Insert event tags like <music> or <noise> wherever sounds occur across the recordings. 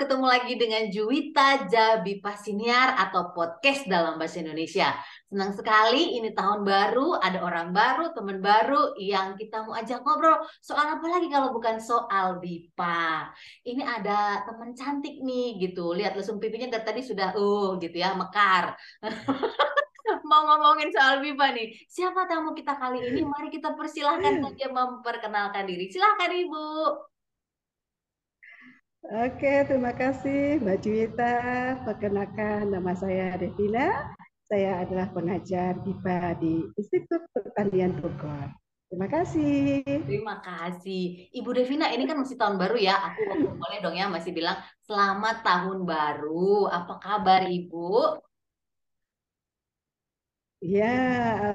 ketemu lagi dengan Juwita Jabi Pasiniar atau podcast dalam bahasa Indonesia. Senang sekali ini tahun baru, ada orang baru, teman baru yang kita mau ajak ngobrol. Soal apa lagi kalau bukan soal BIPA. Ini ada teman cantik nih gitu. Lihat lesung pipinya dari tadi sudah uh gitu ya, mekar. <laughs> mau ngomongin soal BIPA nih. Siapa tamu kita kali ini? Mari kita persilahkan saja memperkenalkan diri. Silahkan Ibu. Oke, terima kasih Mbak Juwita. Perkenalkan nama saya Devina. Saya adalah pengajar IPA di Institut Pertanian Bogor. Terima kasih. Terima kasih. Ibu Devina, ini kan masih tahun baru ya. Aku boleh dong ya masih bilang selamat tahun baru. Apa kabar Ibu? Ya,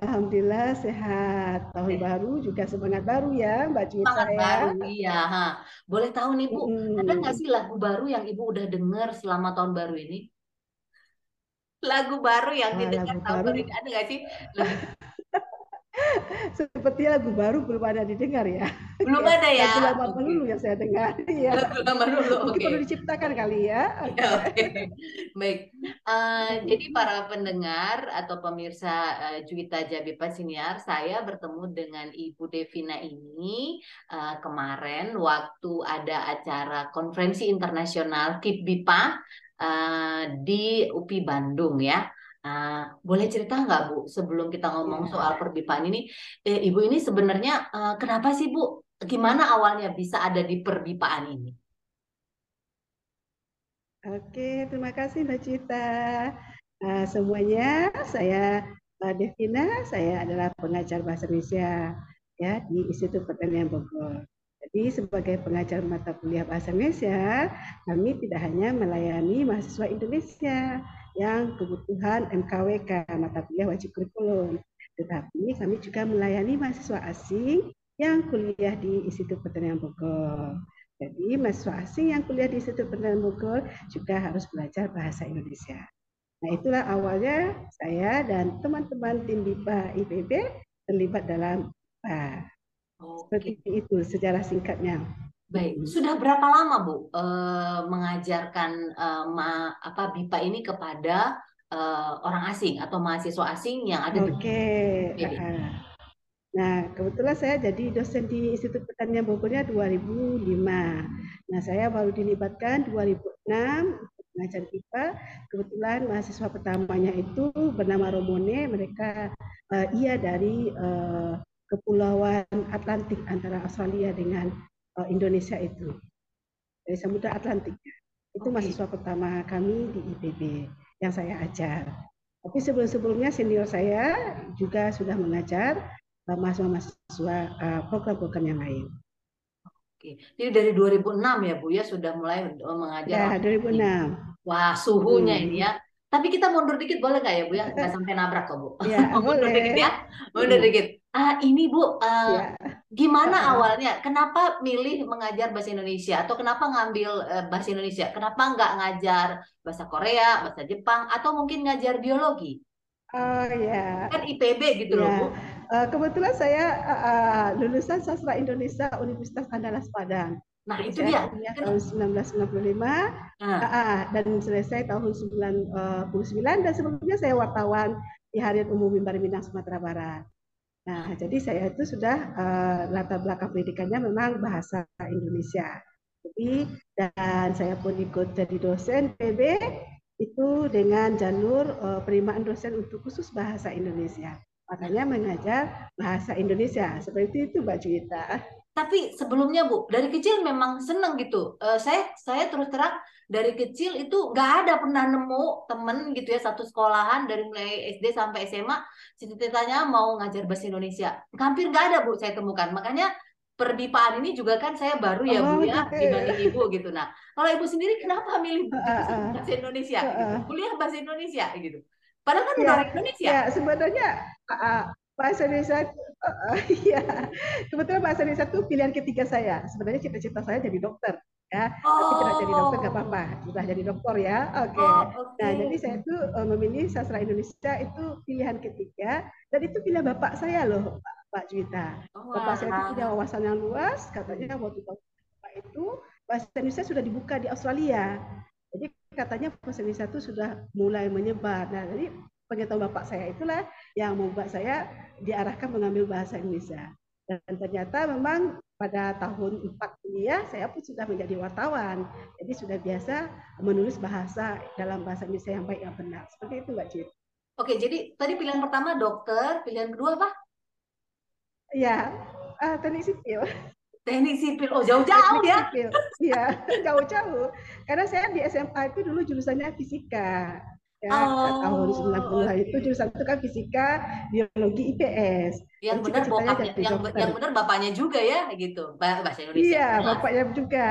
alhamdulillah sehat. Tahun Oke. baru juga semangat baru ya, Mbak Cuy Semangat ya. baru, iya. Ha. Boleh tahu nih Bu, hmm. ada nggak sih lagu baru yang Ibu udah dengar selama tahun baru ini? Lagu baru yang didengar tahun baru ini ada nggak sih? <laughs> Seperti lagu baru belum ada didengar ya. Belum ada ya. Lagu lama okay. dulu yang saya dengar. <laughs> Ya. Lagu lama dulu. Oke. Okay. perlu diciptakan kali ya. Okay. ya okay. Baik. Uh, jadi para pendengar atau pemirsa uh, Juwita Jabi Pasiniar, saya bertemu dengan Ibu Devina ini uh, kemarin waktu ada acara konferensi internasional KIPBIPA uh, di UPI Bandung ya. Nah, boleh cerita nggak Bu, sebelum kita ngomong iya. soal perbipaan ini, eh, Ibu ini sebenarnya eh, kenapa sih Bu, gimana awalnya bisa ada di perbipaan ini? Oke, terima kasih Mbak Cita. Nah, semuanya, saya Mbak Devina, saya adalah pengajar bahasa Indonesia ya di Institut Pertanian Bogor. Jadi sebagai pengajar mata kuliah bahasa Indonesia, kami tidak hanya melayani mahasiswa Indonesia, yang kebutuhan MKWK mata kuliah wajib kurikulum. Tetapi kami juga melayani mahasiswa asing yang kuliah di Institut Pertanian Bogor. Jadi mahasiswa asing yang kuliah di Institut Pertanian Bogor juga harus belajar bahasa Indonesia. Nah itulah awalnya saya dan teman-teman tim BIPA IPB terlibat dalam BIPA. Seperti itu sejarah singkatnya. Baik, sudah berapa lama Bu uh, mengajarkan uh, ma, apa BIPA ini kepada uh, orang asing atau mahasiswa asing yang ada Oke. di uh, Nah, kebetulan saya jadi dosen di Institut Pertanian Bogornya 2005. Nah, saya baru dilibatkan 2006 mengajar BIPA. Kebetulan mahasiswa pertamanya itu bernama Romone, mereka uh, ia dari uh, Kepulauan Atlantik antara Australia dengan uh, Indonesia itu dari Samudra Atlantik. Itu okay. mahasiswa pertama kami di IPB yang saya ajar. Tapi sebelum-sebelumnya senior saya juga sudah mengajar uh, mahasiswa-mahasiswa uh, program-program yang lain. Oke, jadi dari 2006 ya Bu ya sudah mulai mengajar. Ya, 2006. Wah, suhunya hmm. ini ya. Tapi kita mundur dikit boleh nggak ya Bu ya? <laughs> Nggak sampai nabrak kok Bu. Ya, <laughs> mundur boleh. dikit ya. Mundur hmm. dikit. Ah, ini Bu, uh, ya. Gimana uh awalnya? Kenapa milih mengajar bahasa Indonesia atau kenapa ngambil uh, bahasa Indonesia? Kenapa nggak ngajar bahasa Korea, bahasa Jepang, atau mungkin ngajar biologi? Oh ya. Kan IPB gitu ya. loh Bu. Uh, kebetulan saya uh, lulusan sastra Indonesia Universitas Andalas Padang. Nah itu dia. Tahun 1995 nah. uh, dan selesai tahun 99 dan sebelumnya saya wartawan di Harian Umum Mimbar Minang Sumatera Barat. Nah, jadi saya itu sudah uh, latar belakang pendidikannya memang bahasa Indonesia. Jadi dan saya pun ikut jadi dosen PB itu dengan jalur uh, penerimaan dosen untuk khusus bahasa Indonesia. Makanya mengajar bahasa Indonesia. Seperti itu Mbak Juwita. Tapi sebelumnya Bu, dari kecil memang senang gitu. Uh, saya saya terus terang dari kecil itu nggak ada pernah nemu temen gitu ya satu sekolahan dari mulai SD sampai SMA cita-citanya mau ngajar bahasa Indonesia. Hampir nggak ada bu saya temukan. Makanya perdipaan ini juga kan saya baru ya oh, bu ya. okay. dibanding ibu gitu. Nah kalau ibu sendiri kenapa milih <laughs> bahasa Indonesia? Gitu? kuliah bahasa Indonesia gitu. Padahal kan ya, orang Indonesia. ya sebenarnya uh, bahasa Indonesia uh, <laughs> ya kebetulan bahasa Indonesia itu pilihan ketiga saya sebenarnya cita-cita saya jadi dokter ya oh. tapi tidak jadi dokter nggak apa-apa sudah jadi dokter ya oke okay. oh, okay. nah jadi saya itu uh, memilih sastra Indonesia itu pilihan ketiga dan itu pilihan bapak saya loh Pak, Pak Juwita oh, bapak saya itu punya wawasan yang luas katanya waktu bapak itu bahasa Indonesia sudah dibuka di Australia. Jadi katanya bahasa Indonesia itu sudah mulai menyebar. Nah, jadi pengetahuan bapak saya itulah yang membuat saya diarahkan mengambil bahasa Indonesia. Dan ternyata memang pada tahun 4 kuliah saya pun sudah menjadi wartawan. Jadi sudah biasa menulis bahasa dalam bahasa Indonesia yang baik yang benar. Seperti itu Mbak Cid. Oke, jadi tadi pilihan pertama dokter, pilihan kedua apa? Ya, uh, teknik sipil. Teknik sipil, oh jauh-jauh ya? Iya, <laughs> jauh-jauh. Karena saya di SMA itu dulu jurusannya fisika ya oh, tahun 90-an okay. itu jurusan itu kan fisika, biologi, IPS. Yang benar bapaknya, yang, yang benar bapaknya juga ya gitu, bahasa Indonesia. Iya, bapaknya juga.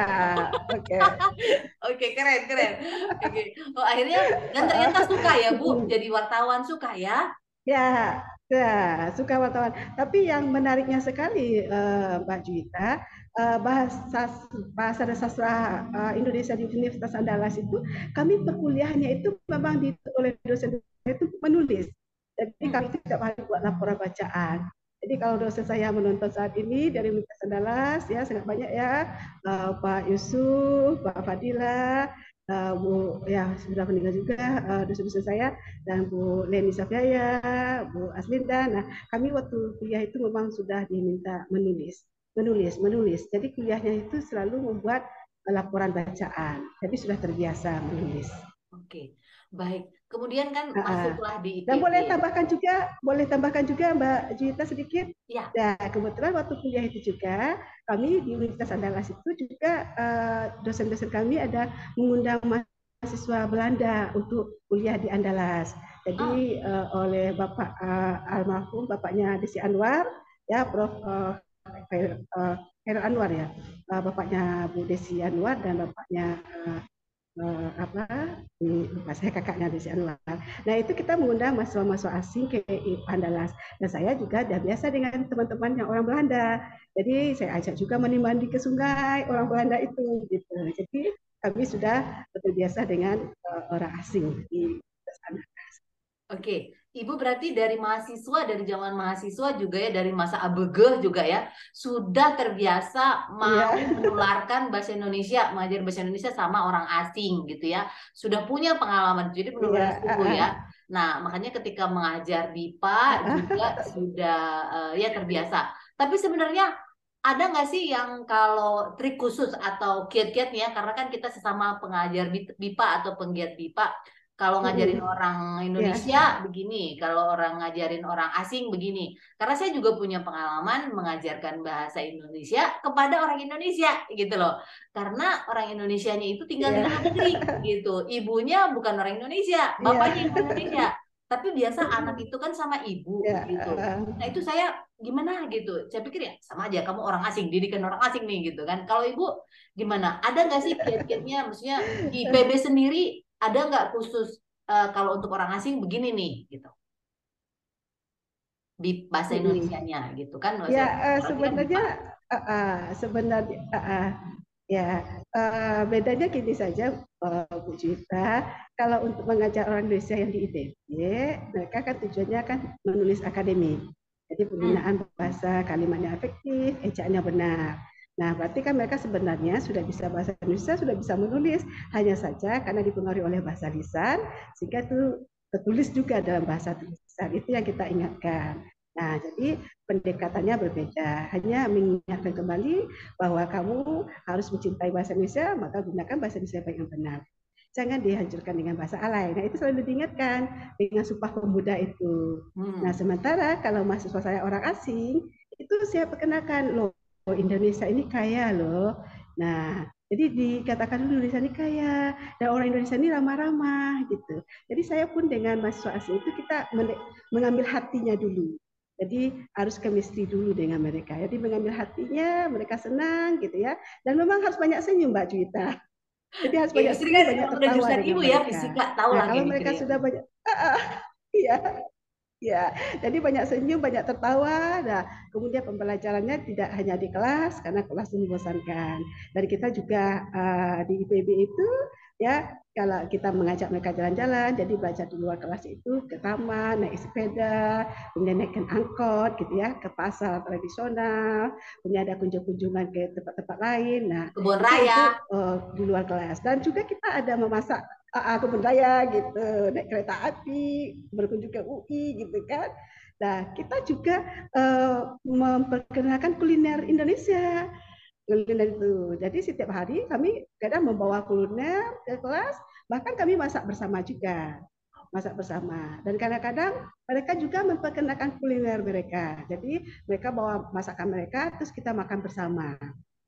Oke. <laughs> Oke, okay, keren, keren. Oke. Okay. Oh, akhirnya dan ternyata suka ya, Bu, <laughs> jadi wartawan suka ya? Ya, ya, suka wartawan. Tapi yang menariknya sekali uh, Mbak Juwita, uh, bahasa bahasa dan sastra uh, Indonesia di Universitas Andalas itu kami perkuliahannya itu memang di, oleh dosen itu menulis. Jadi kami tidak banyak buat laporan bacaan. Jadi kalau dosen saya menonton saat ini dari Universitas Andalas ya sangat banyak ya uh, Pak Yusuf, Pak Fadila, uh, Bu ya sudah meninggal juga uh, dosen-dosen saya dan Bu Leni Safiaya, Bu Aslinda. Nah kami waktu kuliah itu memang sudah diminta menulis menulis, menulis. Jadi kuliahnya itu selalu membuat laporan bacaan. Jadi sudah terbiasa menulis. Oke, baik. Kemudian kan uh, masuklah di. Dan boleh tambahkan juga, boleh tambahkan juga Mbak Juita sedikit. Ya. Nah, kebetulan waktu kuliah itu juga kami di Universitas Andalas itu juga uh, dosen-dosen kami ada mengundang mahasiswa Belanda untuk kuliah di Andalas. Jadi oh. uh, oleh Bapak uh, almarhum Bapaknya Desi Anwar, ya Prof. Uh, Khairul Anwar ya, uh, bapaknya Bu Desi Anwar dan bapaknya uh, apa lupa saya kakaknya Desi Anwar. Nah itu kita mengundang mahasiswa-mahasiswa asing ke Andalas dan saya juga sudah biasa dengan teman-teman yang orang Belanda. Jadi saya ajak juga mandi-mandi ke sungai orang Belanda itu gitu. Jadi kami sudah terbiasa dengan uh, orang asing di sana. Oke, Ibu berarti dari mahasiswa dari zaman mahasiswa juga ya dari masa ABG juga ya sudah terbiasa mau yeah. menularkan bahasa Indonesia mengajar bahasa Indonesia sama orang asing gitu ya. Sudah punya pengalaman jadi benar-benar yeah. ya. Nah makanya ketika mengajar BIPA juga sudah uh, ya terbiasa. Tapi sebenarnya ada nggak sih yang kalau trik khusus atau kiat-kiatnya? Karena kan kita sesama pengajar BIPA atau penggiat BIPA kalau ngajarin hmm. orang Indonesia yeah. begini, kalau orang ngajarin orang asing begini. Karena saya juga punya pengalaman mengajarkan bahasa Indonesia kepada orang Indonesia gitu loh. Karena orang Indonesianya itu tinggal yeah. di luar negeri gitu. Ibunya bukan orang Indonesia, iya. bapaknya yeah. orang Indonesia. Tapi biasa anak itu kan sama ibu yeah. gitu. Nah itu saya gimana gitu. Saya pikir ya sama aja kamu orang asing, didikan orang asing nih gitu kan. Kalau ibu gimana? Ada nggak sih kiat-kiatnya? Maksudnya di PB sendiri ada nggak khusus uh, kalau untuk orang asing begini nih gitu? Di bahasa Indonesia-nya gitu kan ya uh, sebenarnya uh, uh, sebenarnya uh, uh, ya uh, bedanya gini saja uh, Bu Cita kalau untuk mengajar orang Indonesia yang di ITB mereka kan tujuannya kan menulis akademik. Jadi penggunaan hmm. bahasa kalimatnya efektif ejaannya benar Nah, berarti kan mereka sebenarnya sudah bisa bahasa Indonesia, sudah bisa menulis, hanya saja karena dipengaruhi oleh bahasa lisan, sehingga itu tertulis juga dalam bahasa tulisan. Itu yang kita ingatkan. Nah, jadi pendekatannya berbeda. Hanya mengingatkan kembali bahwa kamu harus mencintai bahasa Indonesia, maka gunakan bahasa Indonesia yang benar. Jangan dihancurkan dengan bahasa alay. Nah, itu selalu diingatkan dengan sumpah pemuda itu. Hmm. Nah, sementara kalau mahasiswa saya orang asing, itu saya perkenalkan, loh oh Indonesia ini kaya loh. Nah, jadi dikatakan Indonesia ini kaya dan orang Indonesia ini ramah-ramah gitu. Jadi saya pun dengan mahasiswa asing itu kita mengambil hatinya dulu. Jadi harus chemistry dulu dengan mereka. Jadi mengambil hatinya, mereka senang gitu ya. Dan memang harus banyak senyum Mbak Juwita. <laughs> Jadi harus banyak senyum, banyak tertawa ibu ya, fisika tahu nah, kalau mereka sudah banyak, <laughs> iya, Ya, jadi banyak senyum, banyak tertawa. Nah, kemudian pembelajarannya tidak hanya di kelas karena kelas membosankan. Dan kita juga uh, di IPB itu ya kalau kita mengajak mereka jalan-jalan, jadi belajar di luar kelas itu ke taman, naik sepeda, kemudian naikkan angkot gitu ya, ke pasar tradisional, kemudian ada kunjung-kunjungan ke tempat-tempat lain. Nah, kebun raya itu, uh, di luar kelas. Dan juga kita ada memasak uh, kebun raya gitu, naik kereta api, berkunjung ke UI gitu kan. Nah, kita juga uh, memperkenalkan kuliner Indonesia kuliner itu. Jadi setiap hari kami kadang membawa kuliner ke kelas, bahkan kami masak bersama juga. Masak bersama. Dan kadang-kadang mereka juga memperkenalkan kuliner mereka. Jadi mereka bawa masakan mereka, terus kita makan bersama.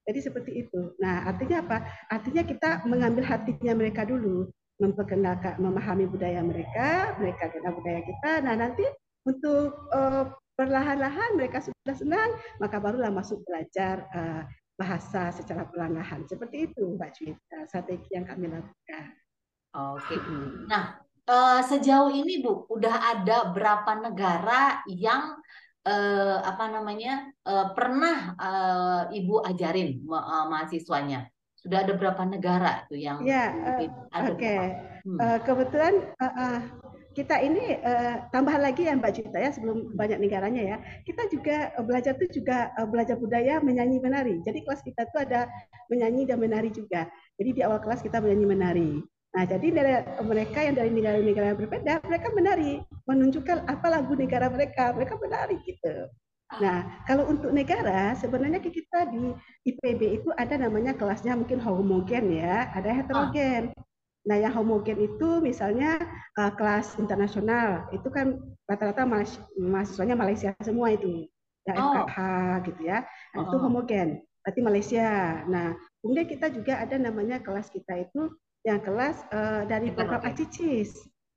Jadi seperti itu. Nah, artinya apa? Artinya kita mengambil hatinya mereka dulu, memperkenalkan, memahami budaya mereka, mereka kenal budaya kita. Nah, nanti untuk uh, perlahan-lahan mereka sudah senang, maka barulah masuk belajar uh, bahasa secara perlahan Seperti itu Mbak Cuita, strategi yang kami lakukan. Oke. Nah, uh, sejauh ini Bu, udah ada berapa negara yang uh, apa namanya uh, pernah uh, Ibu ajarin uh, mahasiswanya? Sudah ada berapa negara tuh yang ya, uh, ada? Oke. Okay. Hmm. Uh, kebetulan uh, uh, kita ini uh, tambahan lagi ya Mbak Cita ya sebelum banyak negaranya ya kita juga uh, belajar tuh juga uh, belajar budaya menyanyi menari jadi kelas kita tuh ada menyanyi dan menari juga jadi di awal kelas kita menyanyi menari nah jadi dari mereka yang dari negara-negara berbeda mereka menari menunjukkan apa lagu negara mereka mereka menari gitu Nah, kalau untuk negara, sebenarnya kita di IPB itu ada namanya kelasnya mungkin homogen ya, ada heterogen. Nah, yang homogen itu misalnya uh, kelas internasional, itu kan rata-rata mahas mahasiswanya Malaysia semua itu. Ya, oh. FKH gitu ya. Nah, oh. itu homogen, berarti Malaysia. Nah, kemudian kita juga ada namanya kelas kita itu yang kelas uh, dari program ACICIS.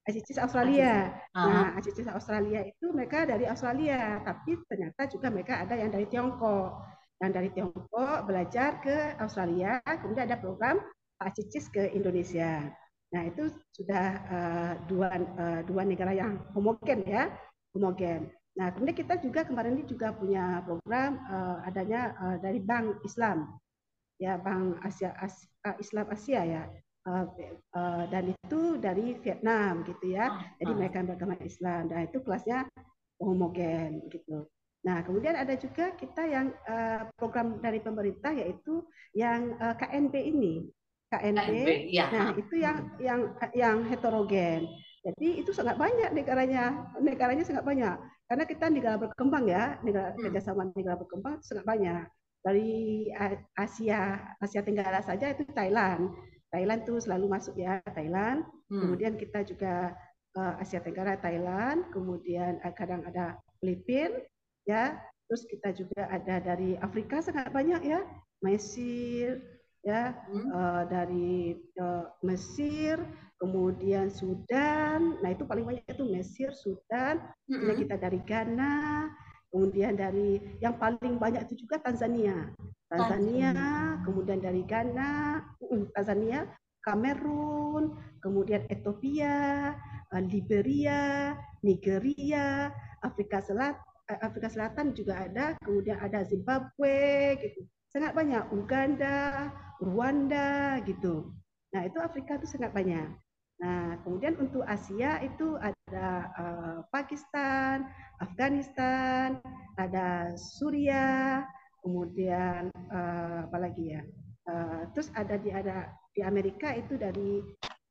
ACICIS Australia. Uh -huh. Nah, ACICIS Australia itu mereka dari Australia, tapi ternyata juga mereka ada yang dari Tiongkok. Dan dari Tiongkok belajar ke Australia, kemudian ada program Pak Cicis ke Indonesia. Nah itu sudah uh, dua uh, dua negara yang homogen ya, homogen. Nah kemudian kita juga kemarin ini juga punya program uh, adanya uh, dari Bank Islam, ya Bank Asia As, uh, Islam Asia ya, uh, uh, dan itu dari Vietnam gitu ya. Jadi mereka beragama Islam. Dan itu kelasnya homogen gitu. Nah, kemudian ada juga kita yang uh, program dari pemerintah yaitu yang uh, KNP ini, KNP. KNP ya. Nah, itu yang yang yang heterogen. Jadi itu sangat banyak negaranya, negaranya sangat banyak. Karena kita negara berkembang ya, negara hmm. kerjasama negara berkembang sangat banyak. Dari Asia Asia Tenggara saja itu Thailand. Thailand tuh selalu masuk ya Thailand. Hmm. Kemudian kita juga uh, Asia Tenggara Thailand. Kemudian uh, kadang ada Filipina ya. Terus kita juga ada dari Afrika sangat banyak ya, Mesir, ya hmm. uh, dari uh, Mesir, kemudian Sudan. Nah itu paling banyak itu Mesir, Sudan. Hmm. Kita dari Ghana, kemudian dari yang paling banyak itu juga Tanzania. Tanzania, kemudian dari Ghana, Tanzania, Kamerun, kemudian Ethiopia, uh, Liberia, Nigeria, Afrika Selatan, Afrika Selatan juga ada, kemudian ada Zimbabwe, gitu sangat banyak Uganda, Rwanda gitu. Nah, itu Afrika itu sangat banyak. Nah, kemudian untuk Asia itu ada uh, Pakistan, Afghanistan, ada Suriah, kemudian uh, apa lagi ya? Uh, terus ada di ada di Amerika itu dari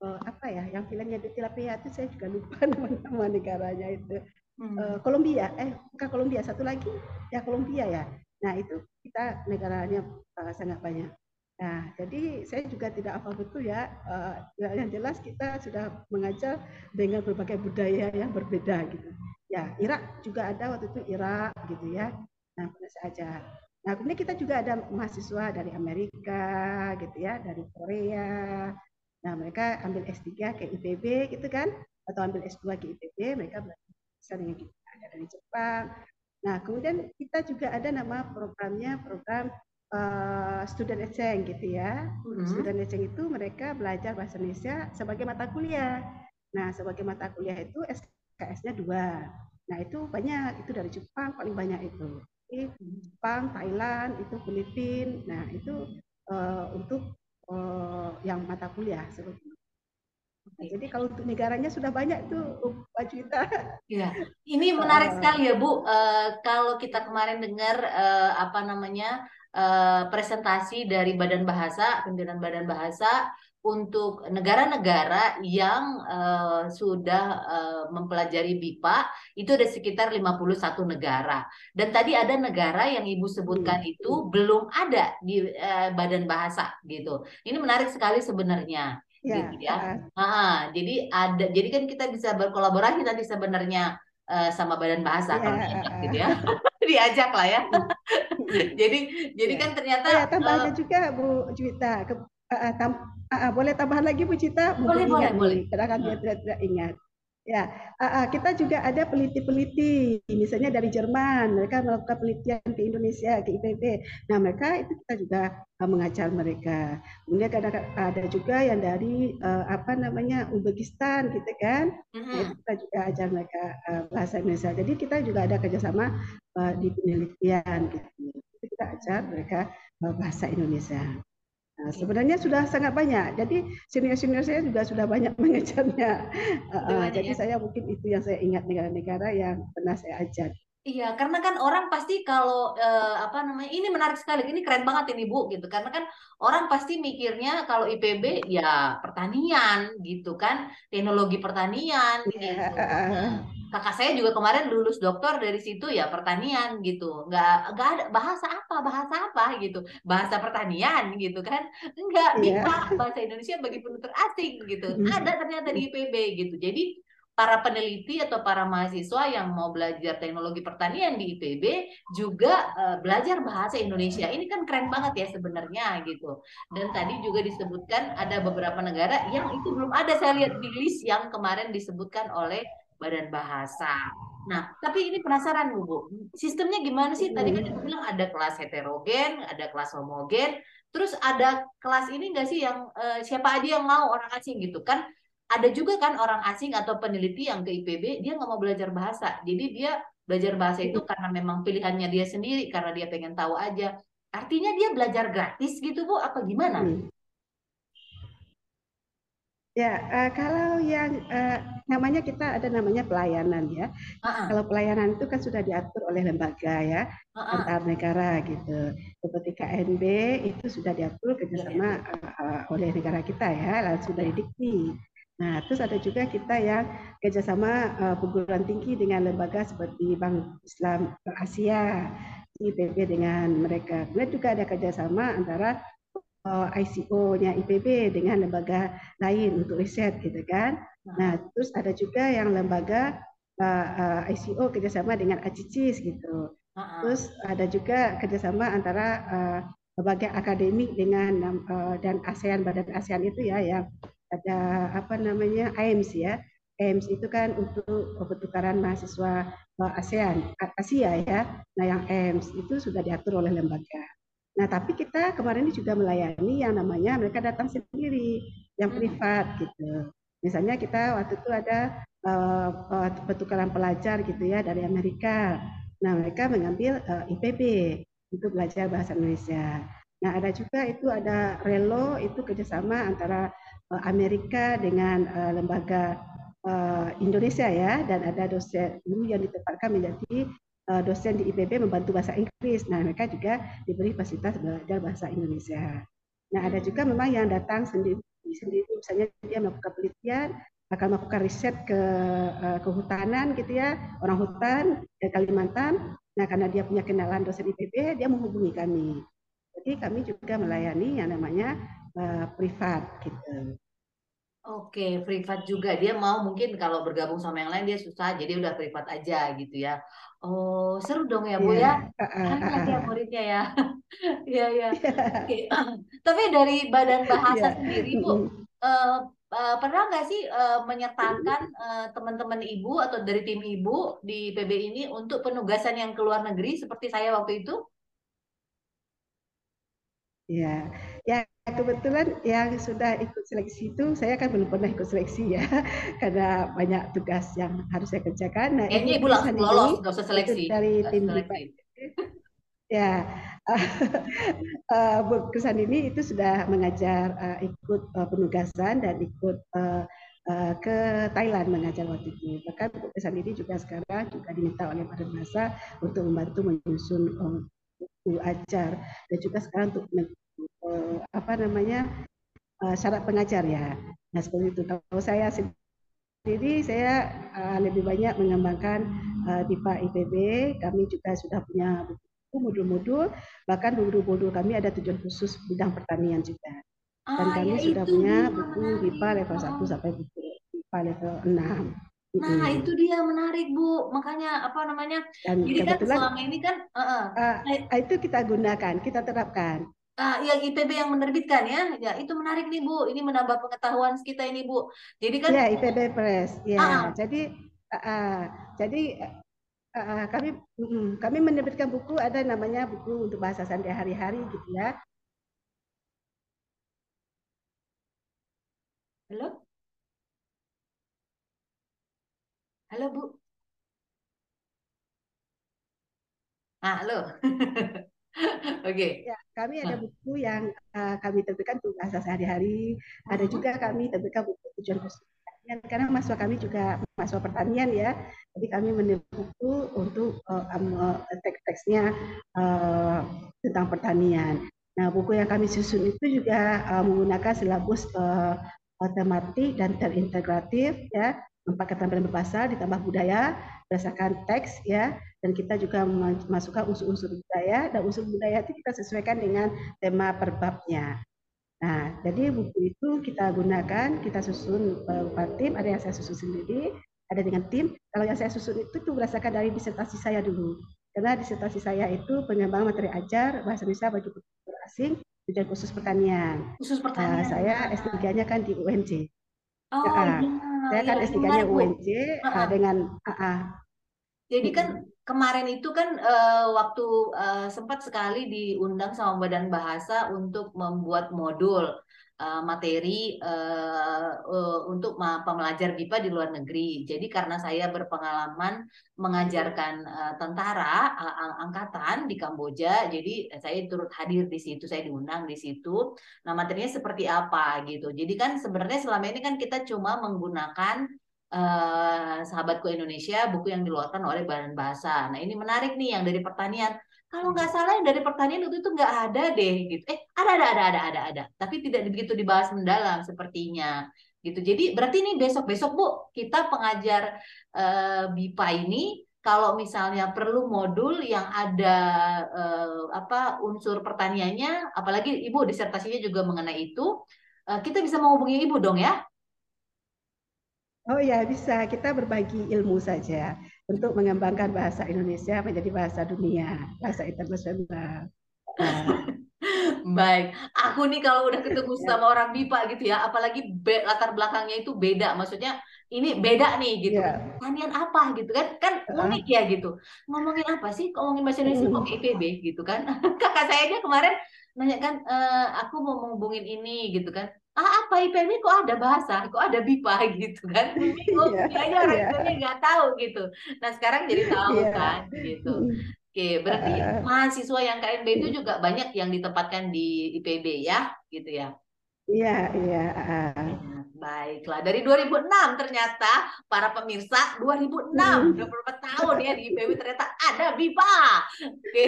uh, apa ya? Yang filmnya di Tilapia itu saya juga lupa <laughs> nama-nama negaranya itu. Hmm. Uh, Kolombia, eh bukan Kolombia, satu lagi ya Kolombia ya. Nah, itu kita negaranya uh, sangat banyak. Nah, jadi saya juga tidak hafal betul ya. Uh, yang jelas kita sudah mengajar dengan berbagai budaya yang berbeda gitu. Ya, Irak juga ada waktu itu Irak gitu ya. Nah, saja. Nah, kemudian kita juga ada mahasiswa dari Amerika gitu ya, dari Korea. Nah, mereka ambil S3 ke IPB gitu kan, atau ambil S2 ke IPB, mereka belajar dengan kita. Ada dari Jepang, Nah, kemudian kita juga ada nama programnya program uh, student exchange gitu ya. Mm-hmm. Student exchange itu mereka belajar bahasa Indonesia sebagai mata kuliah. Nah, sebagai mata kuliah itu SKS-nya dua. Nah, itu banyak, itu dari Jepang paling banyak itu. Jepang, Thailand, itu Filipina. Nah, itu uh, untuk uh, yang mata kuliah seperti Nah, jadi kalau untuk negaranya sudah banyak tuh Pak Juwita. Iya, ini menarik sekali ya Bu. Uh, kalau kita kemarin dengar uh, apa namanya uh, presentasi dari Badan Bahasa, pimpinan Badan Bahasa untuk negara-negara yang uh, sudah uh, mempelajari BIPA itu ada sekitar 51 negara. Dan tadi ada negara yang Ibu sebutkan hmm. itu belum ada di uh, Badan Bahasa gitu. Ini menarik sekali sebenarnya ya, gitu ya. Nah, jadi ada jadi kan kita bisa berkolaborasi nanti sebenarnya uh, sama badan bahasa ya, kalau diajak gitu ya. <laughs> diajak lah ya. <laughs> jadi jadi ya. kan ternyata ya, tambahnya uh, juga Bu Juwita uh, tam, uh, boleh tambahan lagi Bu Cita? Boleh boleh boleh. Karena kan dia tidak, tidak ingat. Ya, kita juga ada peneliti-peneliti, misalnya dari Jerman, mereka melakukan penelitian ke Indonesia, ke IPB. Nah, mereka itu kita juga mengajar mereka. Kemudian ada, ada juga yang dari apa namanya Uzbekistan, gitu kan? Uh-huh. kita juga ajar mereka bahasa Indonesia. Jadi kita juga ada kerjasama di penelitian, gitu. Kita ajar mereka bahasa Indonesia. Nah, sebenarnya sudah sangat banyak. Jadi senior-senior saya juga sudah banyak <laughs> mengejarnya. Uh, jadi ya? saya mungkin itu yang saya ingat negara-negara yang pernah saya ajar. Iya, karena kan orang pasti kalau eh, apa namanya ini menarik sekali, ini keren banget ini Bu gitu. Karena kan orang pasti mikirnya kalau IPB ya pertanian gitu kan, teknologi pertanian iya, gitu. Nah, <laughs> kakak saya juga kemarin lulus doktor dari situ ya pertanian gitu. Nggak nggak ada bahasa apa bahasa apa gitu, bahasa pertanian gitu kan. Enggak, yeah. bahasa Indonesia bagi penutur asing gitu. Ada ternyata di IPB gitu. Jadi para peneliti atau para mahasiswa yang mau belajar teknologi pertanian di IPB juga uh, belajar bahasa Indonesia. Ini kan keren banget ya sebenarnya gitu. Dan tadi juga disebutkan ada beberapa negara yang itu belum ada saya lihat di list yang kemarin disebutkan oleh Badan Bahasa. Nah, tapi ini penasaran Bu, sistemnya gimana sih? Tadi kan Ibu bilang ada kelas heterogen, ada kelas homogen, terus ada kelas ini nggak sih yang uh, siapa aja yang mau orang asing gitu kan? ada juga kan orang asing atau peneliti yang ke IPB dia nggak mau belajar bahasa jadi dia belajar bahasa itu karena memang pilihannya dia sendiri karena dia pengen tahu aja artinya dia belajar gratis gitu bu apa gimana hmm. Ya uh, kalau yang uh, namanya kita ada namanya pelayanan ya uh-uh. kalau pelayanan itu kan sudah diatur oleh lembaga ya uh-uh. antar negara gitu seperti KNB itu sudah diatur kerjasama uh, uh, oleh negara kita ya lalu sudah didikti Nah, terus ada juga kita yang kerjasama uh, perguruan tinggi dengan lembaga seperti Bank Islam Asia, IPB dengan mereka. Kemudian juga ada kerjasama antara eh, ICO-nya IPB dengan lembaga lain untuk riset, gitu kan. Nah, terus ada juga yang lembaga uh, uh, ICO kerjasama dengan ACICIS gitu. Terus ada juga kerjasama antara uh, lembaga akademik dengan uh, dan ASEAN badan ASEAN itu ya yang ada apa namanya AIMS ya. AIMS itu kan untuk pertukaran mahasiswa ASEAN, Asia ya. Nah yang AIMS itu sudah diatur oleh lembaga. Nah tapi kita kemarin ini juga melayani yang namanya mereka datang sendiri, yang hmm. privat gitu. Misalnya kita waktu itu ada uh, pertukaran pelajar gitu ya dari Amerika. Nah mereka mengambil uh, IPB untuk belajar bahasa Indonesia. Nah ada juga itu ada relo itu kerjasama antara Eh, Amerika dengan uh, lembaga uh, Indonesia ya dan ada dosen dulu yang ditempatkan menjadi uh, dosen di IPB membantu bahasa Inggris. Nah mereka juga diberi fasilitas belajar bahasa Indonesia. Nah ada juga memang yang datang sendiri sendiri misalnya dia melakukan penelitian akan melakukan riset ke uh, kehutanan gitu ya orang hutan dari Kalimantan. Nah karena dia punya kenalan dosen IPB dia menghubungi kami. Jadi kami juga melayani yang namanya uh, privat gitu. Oke, privat juga. Dia mau mungkin kalau bergabung sama yang lain dia susah, jadi udah privat aja gitu ya. Oh, seru dong ya, Bu yeah. ya. Kan ya muridnya ya. <laughs> Iya, iya. Oke. Tapi dari Badan Bahasa yeah. sendiri, Bu, uh, uh, pernah nggak sih uh, menyertakan teman-teman Ibu atau dari tim Ibu di PB ini untuk penugasan yang ke luar negeri seperti saya waktu itu? Ya, ya kebetulan yang sudah ikut seleksi itu saya kan belum pernah ikut seleksi ya, <laughs> karena banyak tugas yang harus saya kerjakan. Nah, ini ibu langsung lolos, nggak usah seleksi. Dari tim <laughs> ya, <laughs> uh, kesan ini itu sudah mengajar uh, ikut uh, penugasan dan ikut uh, uh, ke Thailand mengajar waktu itu. Bahkan untuk pesan ini juga sekarang juga diminta oleh Badan Bahasa untuk membantu menyusun buku ajar dan juga sekarang untuk uh, apa namanya uh, syarat pengajar ya. Nah seperti itu. Kalau saya sendiri saya uh, lebih banyak mengembangkan uh, BIPA IPB. Kami juga sudah punya modul-modul. Bahkan modul-modul kami ada tujuan khusus bidang pertanian juga. Dan ah, kami ya sudah itu punya buku BIPA level 1 sampai buku BIPA level 6. Nah, itu dia menarik, Bu. Makanya apa namanya? Dan Jadi kan selama ini kan uh, uh, itu kita gunakan, kita terapkan. Ah, yang IPB yang menerbitkan ya, ya itu menarik nih Bu. Ini menambah pengetahuan kita ini Bu. Jadi kan ya IPB Press, ya. Uh, jadi uh, jadi uh, kami uh, kami menerbitkan buku ada namanya buku untuk bahasa santai hari-hari gitu ya. Halo? Halo Bu. Ah, halo. <laughs> <laughs> Oke. Okay. Ya, kami ada buku yang uh, kami terbitkan untuk bahasa sehari-hari. Ada uh-huh. juga kami terbitkan buku tujuan khusus karena mahasiswa kami juga mahasiswa pertanian ya. Jadi kami menulis buku untuk uh, um, teks-teksnya uh, tentang pertanian. Nah, buku yang kami susun itu juga uh, menggunakan silabus uh, tematik dan terintegratif ya empat keterampilan berbahasa ditambah budaya berdasarkan teks ya dan kita juga memasukkan unsur-unsur budaya dan unsur budaya itu kita sesuaikan dengan tema perbabnya. Nah, jadi buku itu kita gunakan, kita susun beberapa tim, ada yang saya susun sendiri, ada dengan tim. Kalau yang saya susun itu tuh berdasarkan dari disertasi saya dulu. Karena disertasi saya itu pengembangan materi ajar bahasa Indonesia bagi pekerja asing tujuan khusus pertanian. Khusus pertanian. Nah, saya S3-nya kan di UNJ. Oh, nah, iya. Saya kan ya, S3-nya UNJ uh dengan AA. Jadi kan kemarin itu kan uh, waktu uh, sempat sekali diundang sama Badan Bahasa untuk membuat modul uh, materi uh, uh, untuk pembelajar BIPA di luar negeri. Jadi karena saya berpengalaman mengajarkan uh, tentara uh, angkatan di Kamboja, jadi saya turut hadir di situ, saya diundang di situ. Nah materinya seperti apa gitu. Jadi kan sebenarnya selama ini kan kita cuma menggunakan uh, sahabatku Indonesia buku yang dikeluarkan oleh Badan Bahasa. Nah ini menarik nih yang dari pertanian. Kalau nggak salah yang dari pertanian itu itu nggak ada deh gitu. Eh ada ada ada ada ada ada. Tapi tidak begitu dibahas mendalam sepertinya gitu. Jadi berarti ini besok besok bu kita pengajar uh, BIPA ini kalau misalnya perlu modul yang ada uh, apa unsur pertaniannya apalagi ibu disertasinya juga mengenai itu uh, kita bisa menghubungi ibu dong ya Oh ya bisa kita berbagi ilmu saja untuk mengembangkan bahasa Indonesia menjadi bahasa dunia, bahasa internasional. <laughs> Baik, aku nih kalau udah ketemu ya. sama orang BIPA gitu ya, apalagi be, latar belakangnya itu beda, maksudnya ini beda nih gitu. Yeah. Pertanian apa gitu kan? Kan unik ya gitu. Ngomongin apa sih? Ngomongin bahasa Indonesia kok IPB gitu kan? <laughs> Kakak saya dia kemarin nanya kan, e, aku mau menghubungin ini gitu kan ah apa IPB kok ada bahasa, kok ada BIPA gitu kan. Bingung, yeah, kayaknya orang yeah. nggak tahu gitu. Nah sekarang jadi tahu yeah. kan gitu. Oke, berarti uh, mahasiswa yang KMB itu juga banyak yang ditempatkan di IPB ya, gitu ya? Iya, iya. Uh. Baiklah, dari 2006 ternyata para pemirsa 2006 hmm. 24 tahun ya di IPB ternyata ada BIPA. Oke.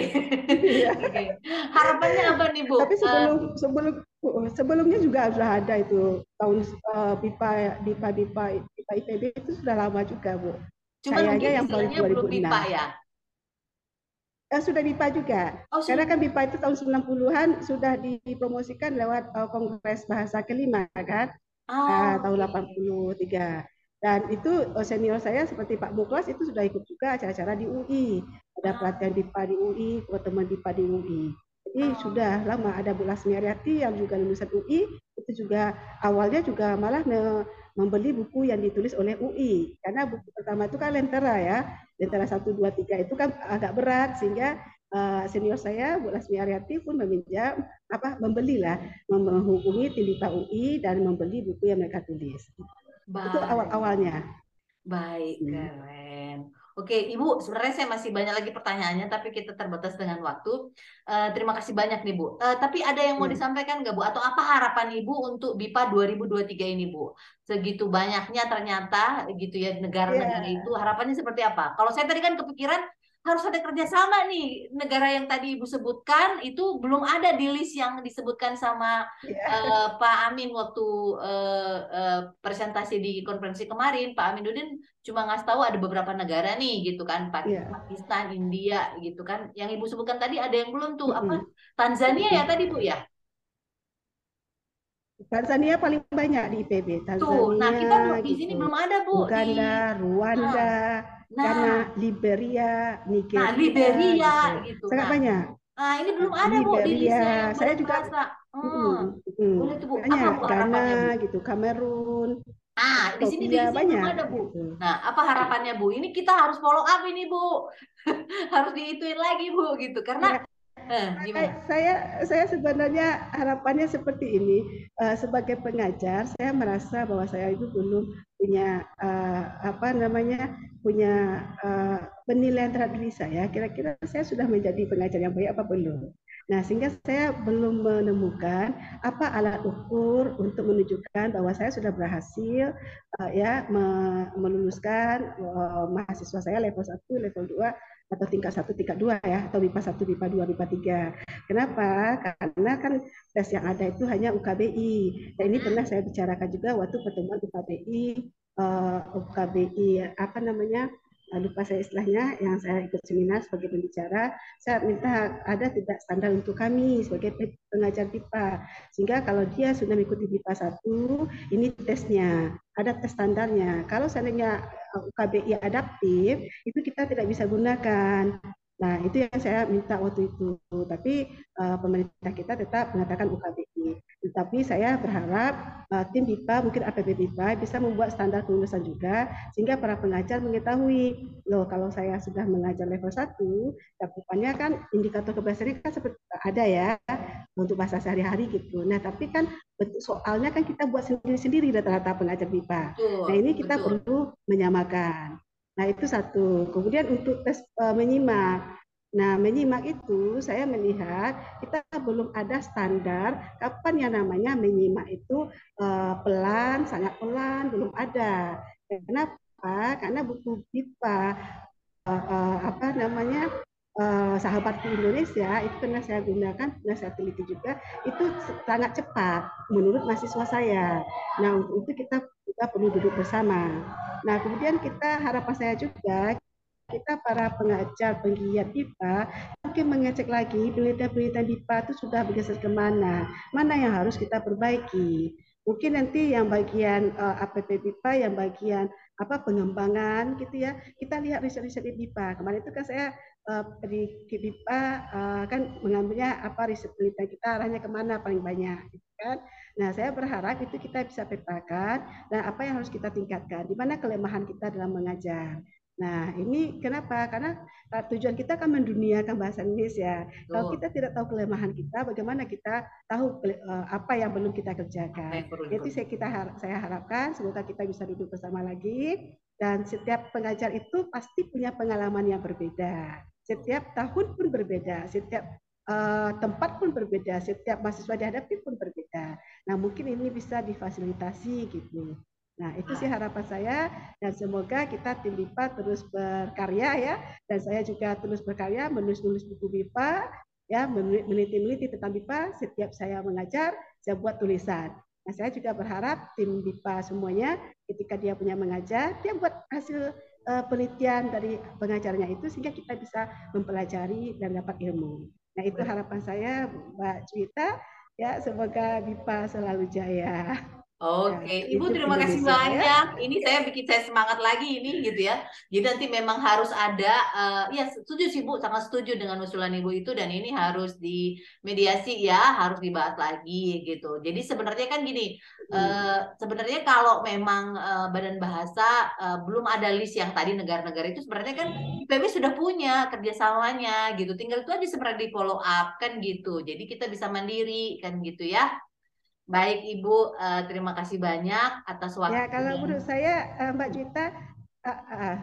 Iya. Oke. Harapannya apa nih Bu? Tapi sebelum uh, sebelum sebelumnya juga sudah ada itu tahun uh, BIPA BIPA BIPA BIPA IPB itu sudah lama juga Bu. Cuma Kayaknya yang baru 2006. BIPA ya. Eh, sudah BIPA juga. Oh, Karena kan BIPA itu tahun 90-an sudah dipromosikan lewat uh, Kongres Bahasa kelima kan oh. uh, tahun 83. Dan itu uh, senior saya seperti Pak Muklas itu sudah ikut juga acara-acara di UI. Ada ah. pelatihan BIPA di UI, teman BIPA di UI. Oh. sudah lama ada Bu Lasmi Ariati yang juga lulusan UI, itu juga awalnya juga malah me membeli buku yang ditulis oleh UI. Karena buku pertama itu kan Lentera ya. Lentera 1, 2, 3 itu kan agak berat sehingga uh, senior saya Bu Lasmi Ariati pun meminjam apa membelilah menghubungi Tindita UI dan membeli buku yang mereka tulis. Baik. Itu awal-awalnya. Baik, hmm. keren. Oke, Ibu, sebenarnya saya masih banyak lagi pertanyaannya, tapi kita terbatas dengan waktu. Uh, terima kasih banyak nih, Bu. Uh, tapi ada yang mau ya. disampaikan nggak, Bu? Atau apa harapan Ibu untuk BIPA 2023 ini, Bu? Segitu banyaknya ternyata gitu ya negara-negara ya. itu, harapannya seperti apa? Kalau saya tadi kan kepikiran harus ada kerjasama nih negara yang tadi ibu sebutkan itu belum ada di list yang disebutkan sama yeah. Iya. uh, Pak Amin waktu uh, uh, presentasi di konferensi kemarin Pak Aminuddin cuma ngasih tahu ada beberapa negara nih gitu kan iya. Pakistan, yeah. India gitu kan yang ibu sebutkan tadi ada yang belum tuh mm -hmm. apa Tanzania ya tadi bu ya Tanzania paling banyak di IPB. Tanzania, Tuh, nah kita di sini gitu. belum ada bu. Uganda, di... Rwanda, nah, karena Liberia, Nigeria. Nah, Liberia gitu. gitu. Sangat nah. banyak. Nah, ini belum ada Liberia, bu di Saya juga. Hmm, hmm, Boleh tuh bu. Banyak. Apa, bu, Ghana gitu, Kamerun. Nah, di sini di sini banyak. belum ada bu. Gitu. Nah, apa harapannya bu? Ini kita harus follow up ini bu, <laughs> harus diituin lagi bu gitu, karena ya Eh, saya saya sebenarnya harapannya seperti ini uh, sebagai pengajar saya merasa bahwa saya itu belum punya uh, apa namanya punya uh, penilaian terhadap diri saya kira-kira saya sudah menjadi pengajar yang baik apa belum? Nah sehingga saya belum menemukan apa alat ukur untuk menunjukkan bahwa saya sudah berhasil uh, ya meluluskan uh, mahasiswa saya level 1 level 2 atau tingkat satu, tingkat dua ya, atau MIPA satu, MIPA dua, MIPA tiga. Kenapa? Karena kan tes yang ada itu hanya UKBI. Dan ini pernah saya bicarakan juga waktu pertemuan UKBI, uh, eh, UKBI apa namanya lupa saya istilahnya yang saya ikut seminar sebagai pembicara saya minta ada tidak standar untuk kami sebagai pengajar BIPA sehingga kalau dia sudah mengikuti BIPA satu ini tesnya ada tes standarnya kalau seandainya UKBI adaptif itu kita tidak bisa gunakan Nah, itu yang saya minta waktu itu. Tapi uh, pemerintah kita tetap mengatakan UKBI. Tetapi saya berharap uh, tim BIPA, mungkin APB BIPA bisa membuat standar kelulusan juga, sehingga para pengajar mengetahui, loh kalau saya sudah mengajar level 1, cakupannya kan indikator keberhasilan kan seperti ada ya, untuk bahasa sehari-hari gitu. Nah, tapi kan soalnya kan kita buat sendiri-sendiri rata-rata pengajar BIPA. Nah, ini kita betul. perlu menyamakan. Nah, itu satu. Kemudian untuk tes uh, menyimak. Nah, menyimak itu saya melihat kita belum ada standar kapan yang namanya menyimak itu uh, pelan, sangat pelan, belum ada. Kenapa? Karena buku BIPA uh, uh, apa namanya sahabat Indonesia itu pernah saya gunakan, pernah saya teliti juga, itu sangat cepat menurut mahasiswa saya. Nah, untuk itu kita kita perlu duduk bersama. Nah, kemudian kita harapan saya juga kita para pengajar penggiat BIPA mungkin mengecek lagi penelitian-penelitian BIPA itu sudah bergeser ke mana, mana yang harus kita perbaiki. Mungkin nanti yang bagian uh, eh, APP BIPA, yang bagian apa pengembangan gitu ya, kita lihat riset-riset di BIPA. Kemarin itu kan saya uh, di BIPA uh, kan mengambilnya apa riset penelitian kita arahnya ke mana paling banyak, gitu kan. Nah, saya berharap itu kita bisa petakan dan apa yang harus kita tingkatkan, di mana kelemahan kita dalam mengajar. Nah, ini kenapa? Karena uh, tujuan kita kan menduniakan bahasa Indonesia. Oh. Kalau kita tidak tahu kelemahan kita, bagaimana kita tahu uh, apa yang belum kita kerjakan. Jadi saya kita saya harapkan semoga kita bisa duduk bersama lagi dan setiap pengajar itu pasti punya pengalaman yang berbeda. Setiap tahun pun berbeda, setiap uh, tempat pun berbeda, setiap mahasiswa dihadapi pun berbeda. Nah, mungkin ini bisa difasilitasi gitu. Nah, itu sih harapan saya dan semoga kita tim BIPA terus berkarya ya dan saya juga terus berkarya menulis-nulis buku BIPA ya meneliti-meneliti tentang BIPA setiap saya mengajar saya buat tulisan. Nah, saya juga berharap tim BIPA semuanya ketika dia punya mengajar dia buat hasil uh, penelitian dari pengajarnya itu sehingga kita bisa mempelajari dan dapat ilmu. Nah, itu harapan saya Mbak Cuita ya semoga BIPA selalu jaya. Oke, okay. Ibu terima kasih ya. banyak. Ya. Ini saya bikin saya semangat lagi ini gitu ya. Jadi nanti memang harus ada, uh, ya setuju sih Bu, sangat setuju dengan usulan Ibu itu dan ini harus di mediasi ya, harus dibahas lagi gitu. Jadi sebenarnya kan gini, hmm. uh, sebenarnya kalau memang uh, Badan Bahasa uh, belum ada list yang tadi negara-negara itu sebenarnya kan IPB sudah punya kerjasamanya gitu. Tinggal itu aja sebenarnya di follow up kan gitu. Jadi kita bisa mandiri kan gitu ya. Baik Ibu, uh, terima kasih banyak atas waktu. Ya, kalau menurut saya uh, Mbak Juita, uh, uh,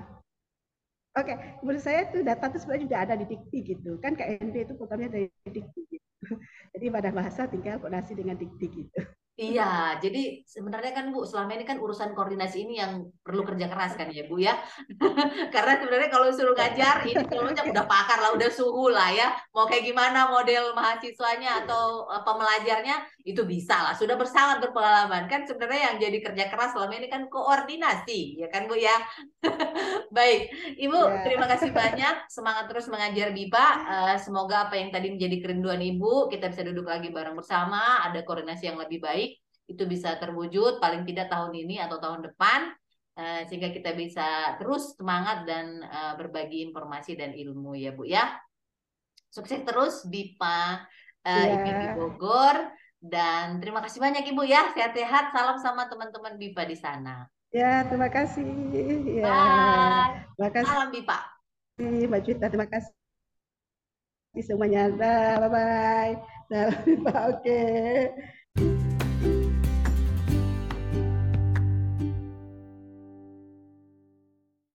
Oke, menurut saya itu data itu sebenarnya juga ada di Dikti gitu. Kan KND itu programnya dari Dikti gitu. <laughs> Jadi pada bahasa tinggal koordinasi dengan Dikti gitu. Iya, jadi sebenarnya kan Bu, selama ini kan urusan koordinasi ini yang perlu kerja keras kan ya Bu ya. <laughs> Karena sebenarnya kalau suruh ngajar ini sebenarnya udah pakar lah, udah suhu lah ya. Mau kayak gimana model mahasiswanya atau pemelajarnya itu bisa lah. Sudah bersangat berpengalaman kan sebenarnya yang jadi kerja keras selama ini kan koordinasi ya kan Bu ya. <laughs> Baik, Ibu ya. terima kasih banyak. Semangat terus mengajar BIPA. Uh, semoga apa yang tadi menjadi kerinduan Ibu kita bisa duduk lagi bareng bersama, ada koordinasi yang lebih baik itu bisa terwujud paling tidak tahun ini atau tahun depan uh, sehingga kita bisa terus semangat dan uh, berbagi informasi dan ilmu ya Bu ya. Sukses terus BIPA uh, yeah. IPB Bogor dan terima kasih banyak Ibu ya. Sehat-sehat. Salam sama teman-teman BIPA di sana. Ya, terima kasih. Ya. Bye. Terima kasih. Salam BIPA. Mbak Cita, terima kasih semuanya. Bye bye. Salam BIPA. Oke. Okay.